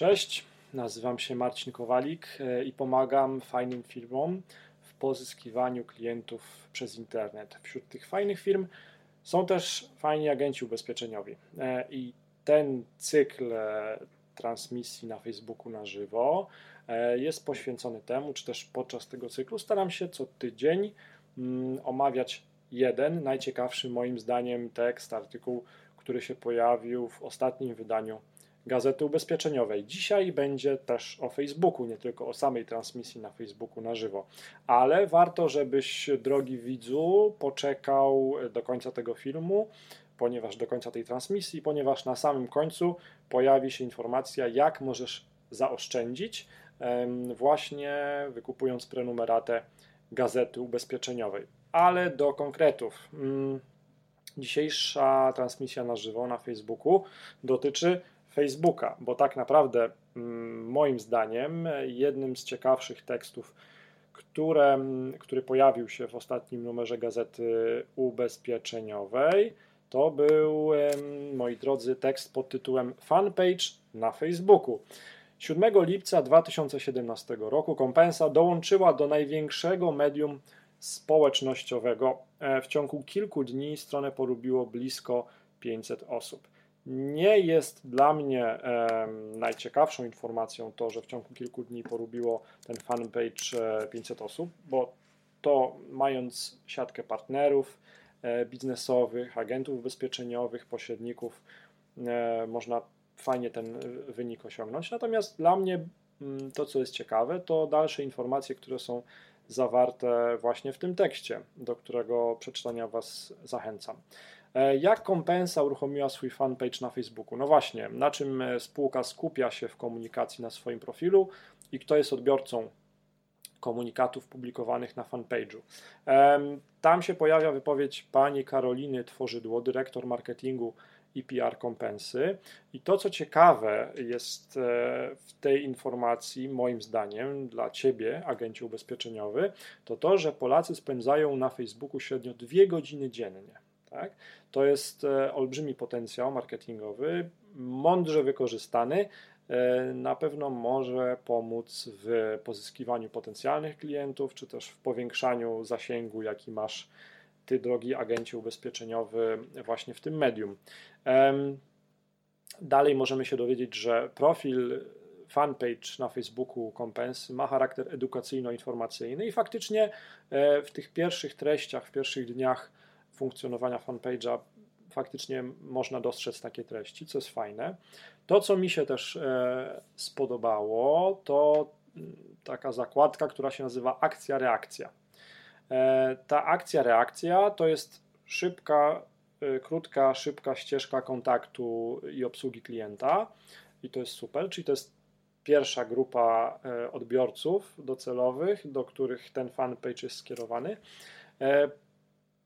Cześć, nazywam się Marcin Kowalik e, i pomagam fajnym firmom w pozyskiwaniu klientów przez internet. Wśród tych fajnych firm są też fajni agenci ubezpieczeniowi. E, I ten cykl e, transmisji na Facebooku na żywo jest poświęcony temu, czy też podczas tego cyklu staram się co tydzień mm, omawiać jeden najciekawszy moim zdaniem tekst, artykuł, który się pojawił w ostatnim wydaniu Gazety Ubezpieczeniowej. Dzisiaj będzie też o Facebooku, nie tylko o samej transmisji na Facebooku na żywo. Ale warto, żebyś, drogi widzu, poczekał do końca tego filmu, ponieważ do końca tej transmisji, ponieważ na samym końcu pojawi się informacja, jak możesz zaoszczędzić, właśnie wykupując prenumeratę Gazety Ubezpieczeniowej. Ale do konkretów. Mm, dzisiejsza transmisja na żywo na Facebooku dotyczy Facebooka, bo tak naprawdę mm, moim zdaniem jednym z ciekawszych tekstów, które, który pojawił się w ostatnim numerze gazety ubezpieczeniowej, to był, moi drodzy, tekst pod tytułem Fanpage na Facebooku. 7 lipca 2017 roku kompensa dołączyła do największego medium społecznościowego. E, w ciągu kilku dni stronę polubiło blisko 500 osób. Nie jest dla mnie e, najciekawszą informacją to, że w ciągu kilku dni polubiło ten fanpage 500 osób, bo to mając siatkę partnerów e, biznesowych, agentów ubezpieczeniowych, pośredników, e, można fajnie ten wynik osiągnąć. Natomiast dla mnie to, co jest ciekawe, to dalsze informacje, które są zawarte właśnie w tym tekście, do którego przeczytania Was zachęcam. E, jak kompensa uruchomiła swój fanpage na Facebooku? No właśnie, na czym e, spółka skupia się w komunikacji na swoim profilu i kto jest odbiorcą komunikatów publikowanych na fanpage'u. Tam się pojawia wypowiedź pani Karoliny Tworzydło, dyrektor marketingu i PR kompensy. I to, co ciekawe jest e, w tej informacji, moim zdaniem, dla ciebie, agencie ubezpieczeniowy, to to, że Polacy spędzają na Facebooku średnio dwie godziny dziennie. Tak? To jest e, olbrzymi potencjał marketingowy, mądrze wykorzystany. E, na pewno może pomóc w pozyskiwaniu potencjalnych klientów, czy też w powiększaniu zasięgu, jaki masz ty, drogi agencie ubezpieczeniowy, właśnie w tym medium. Dalej możemy się dowiedzieć, że profil fanpage na Facebooku Kompens ma charakter edukacyjno-informacyjny i faktycznie e, w tych pierwszych treściach, w pierwszych dniach funkcjonowania fanpage'a faktycznie można dostrzec takie treści, co jest fajne. To, co mi się też e, spodobało, to mm, taka zakładka, która się nazywa akcja-reakcja. E, ta akcja-reakcja to jest szybka, e, krótka, szybka ścieżka kontaktu i obsługi klienta i to jest super, czyli to jest pierwsza grupa odbiorców docelowych, do których ten fanpage jest skierowany.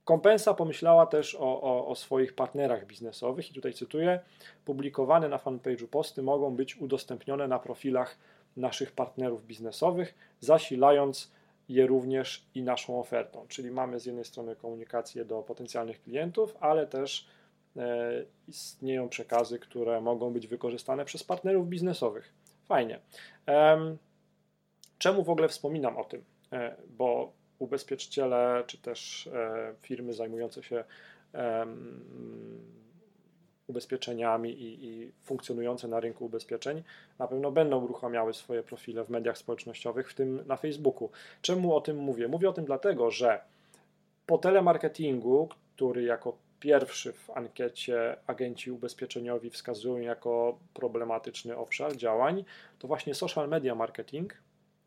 Kompensa pomyślała też o, o, o, swoich partnerach biznesowych i tutaj cytuję: Publikowane na fanpage'u posty mogą być udostępnione na profilach naszych partnerów biznesowych, zasilając je również i naszą ofertą. Czyli mamy z jednej strony komunikację do potencjalnych klientów, ale też e, istnieją przekazy, które mogą być wykorzystane przez partnerów biznesowych. Fajnie. E, czemu w ogóle wspominam o tym? E, bo ubezpieczyciele czy też e, firmy zajmujące się ubezpieczeniami i, i, funkcjonujące na rynku ubezpieczeń na pewno będą uruchamiały swoje profile w mediach społecznościowych, w tym na Facebooku. Czemu o tym mówię? Mówię o tym dlatego, że po telemarketingu, który jako pierwszy w ankiecie agenci ubezpieczeniowi wskazują jako problematyczny obszar działań, to właśnie social media marketing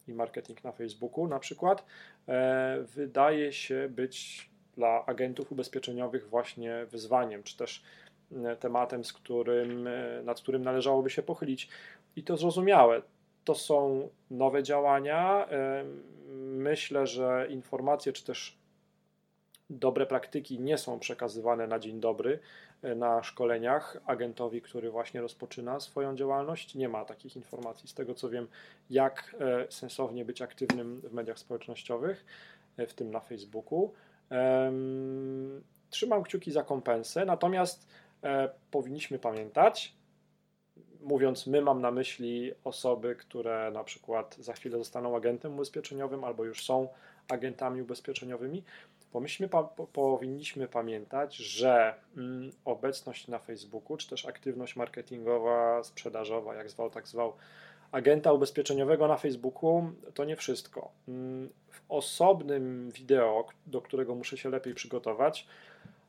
i marketing na Facebooku na przykład, e, wydaje się być dla agentów ubezpieczeniowych właśnie wyzwaniem, czy też e, tematem, z którym, e, nad którym należałoby się pochylić. I to zrozumiałe. To są nowe działania. Myślę, że informacje, czy też dobre praktyki nie są przekazywane na dzień dobry e, na szkoleniach agentowi, który właśnie rozpoczyna swoją działalność. Nie ma takich informacji, z tego co wiem, jak e, sensownie być aktywnym w mediach społecznościowych, e, w tym na Facebooku. Trzymam kciuki za kompensę, natomiast powinniśmy pamiętać, mówiąc my, mam na myśli osoby, które na przykład za chwilę zostaną agentem ubezpieczeniowym albo już są agentami ubezpieczeniowymi. Pomyślmy, pa, po, powinniśmy pamiętać, że mm, obecność na Facebooku, czy też aktywność marketingowa, sprzedażowa, jak zwał, tak zwał, agenta ubezpieczeniowego na Facebooku to nie wszystko. Mm, w osobnym wideo, do którego muszę się lepiej przygotować,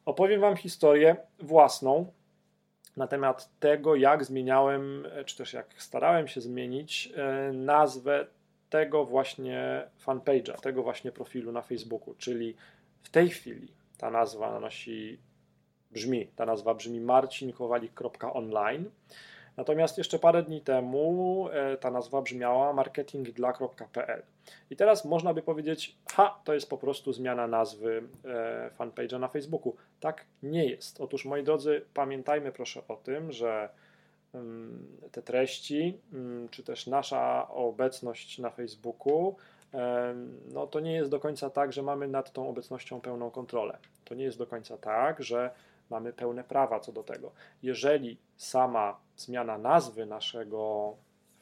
opowiem Wam historię własną na temat tego, jak zmieniałem, czy też jak starałem się zmienić e, nazwę tego właśnie fanpage'a, tego właśnie profilu na Facebooku, czyli w tej chwili ta nazwa nosi, brzmi, ta nazwa brzmi marcinkowalik.online. Natomiast jeszcze parę dni temu e, ta nazwa brzmiała marketingdla.pl. I teraz można by powiedzieć, ha, to jest po prostu zmiana nazwy e, fanpage'a na Facebooku. Tak nie jest. Otóż, moi drodzy, pamiętajmy proszę o tym, że mm, te treści, mm, czy też nasza obecność na Facebooku, no to nie jest do końca tak, że mamy nad tą obecnością pełną kontrolę. To nie jest do końca tak, że mamy pełne prawa co do tego. Jeżeli sama zmiana nazwy naszego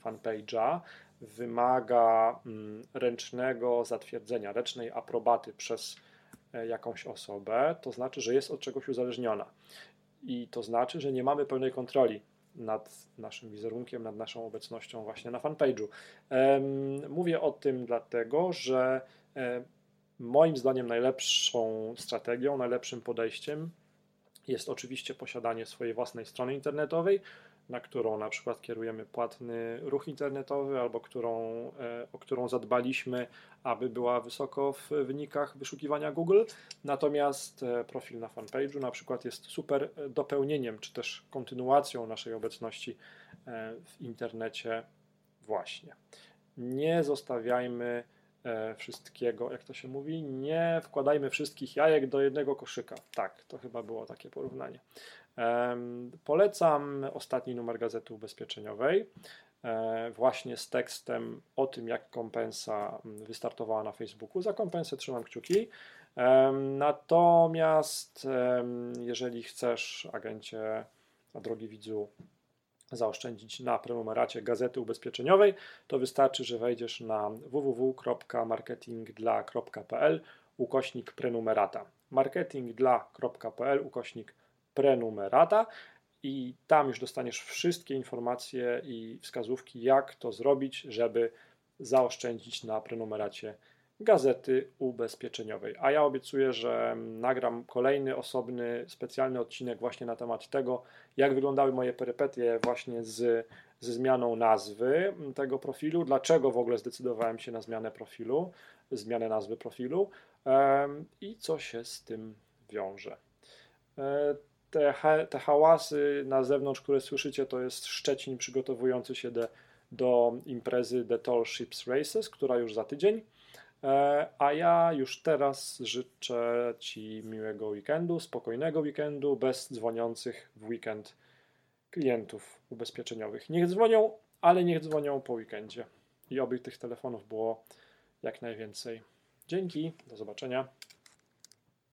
fanpage'a wymaga mm, ręcznego zatwierdzenia, ręcznej aprobaty przez e, jakąś osobę, to znaczy, że jest od czegoś uzależniona. I to znaczy, że nie mamy pełnej kontroli nad naszym wizerunkiem, nad naszą obecnością właśnie na fanpage'u. Mówię o tym dlatego, że e, moim zdaniem najlepszą strategią, najlepszym podejściem jest oczywiście posiadanie swojej własnej strony internetowej, na którą na przykład kierujemy płatny ruch internetowy, albo którą, e, o którą zadbaliśmy, aby była wysoko w wynikach wyszukiwania Google. Natomiast e, profil na fanpage'u na przykład jest super dopełnieniem, czy też kontynuacją naszej obecności e, w internecie właśnie. Nie zostawiajmy wszystkiego, jak to się mówi, nie wkładajmy wszystkich jajek do jednego koszyka. Tak, to chyba było takie porównanie. Polecam ostatni numer Gazety Ubezpieczeniowej, e, właśnie z tekstem o tym, jak kompensa wystartowała na Facebooku. Za kompensę trzymam kciuki. Natomiast jeżeli chcesz, agencie, drogi widzu, zaoszczędzić na prenumeracie Gazety Ubezpieczeniowej, to wystarczy, że wejdziesz na www.marketingdla.pl ukośnik prenumerata. marketingdla.pl ukośnik prenumerata i tam już dostaniesz wszystkie informacje i wskazówki, jak to zrobić, żeby zaoszczędzić na prenumeracie gazety ubezpieczeniowej. A ja obiecuję, że nagram kolejny osobny, specjalny odcinek właśnie na temat tego, jak wyglądały moje perypetie właśnie z, ze zmianą nazwy tego profilu, dlaczego w ogóle zdecydowałem się na zmianę profilu, zmianę nazwy profilu i co się z tym wiąże. E, te, te hałasy na zewnątrz, które słyszycie, to jest Szczecin przygotowujący się de, do imprezy The Tall Ships Races, która już za tydzień. E, a ja już teraz życzę Ci miłego weekendu, spokojnego weekendu, bez dzwoniących w weekend klientów ubezpieczeniowych. Niech dzwonią, ale niech dzwonią po weekendzie. I oby tych telefonów było jak najwięcej. Dzięki, do zobaczenia.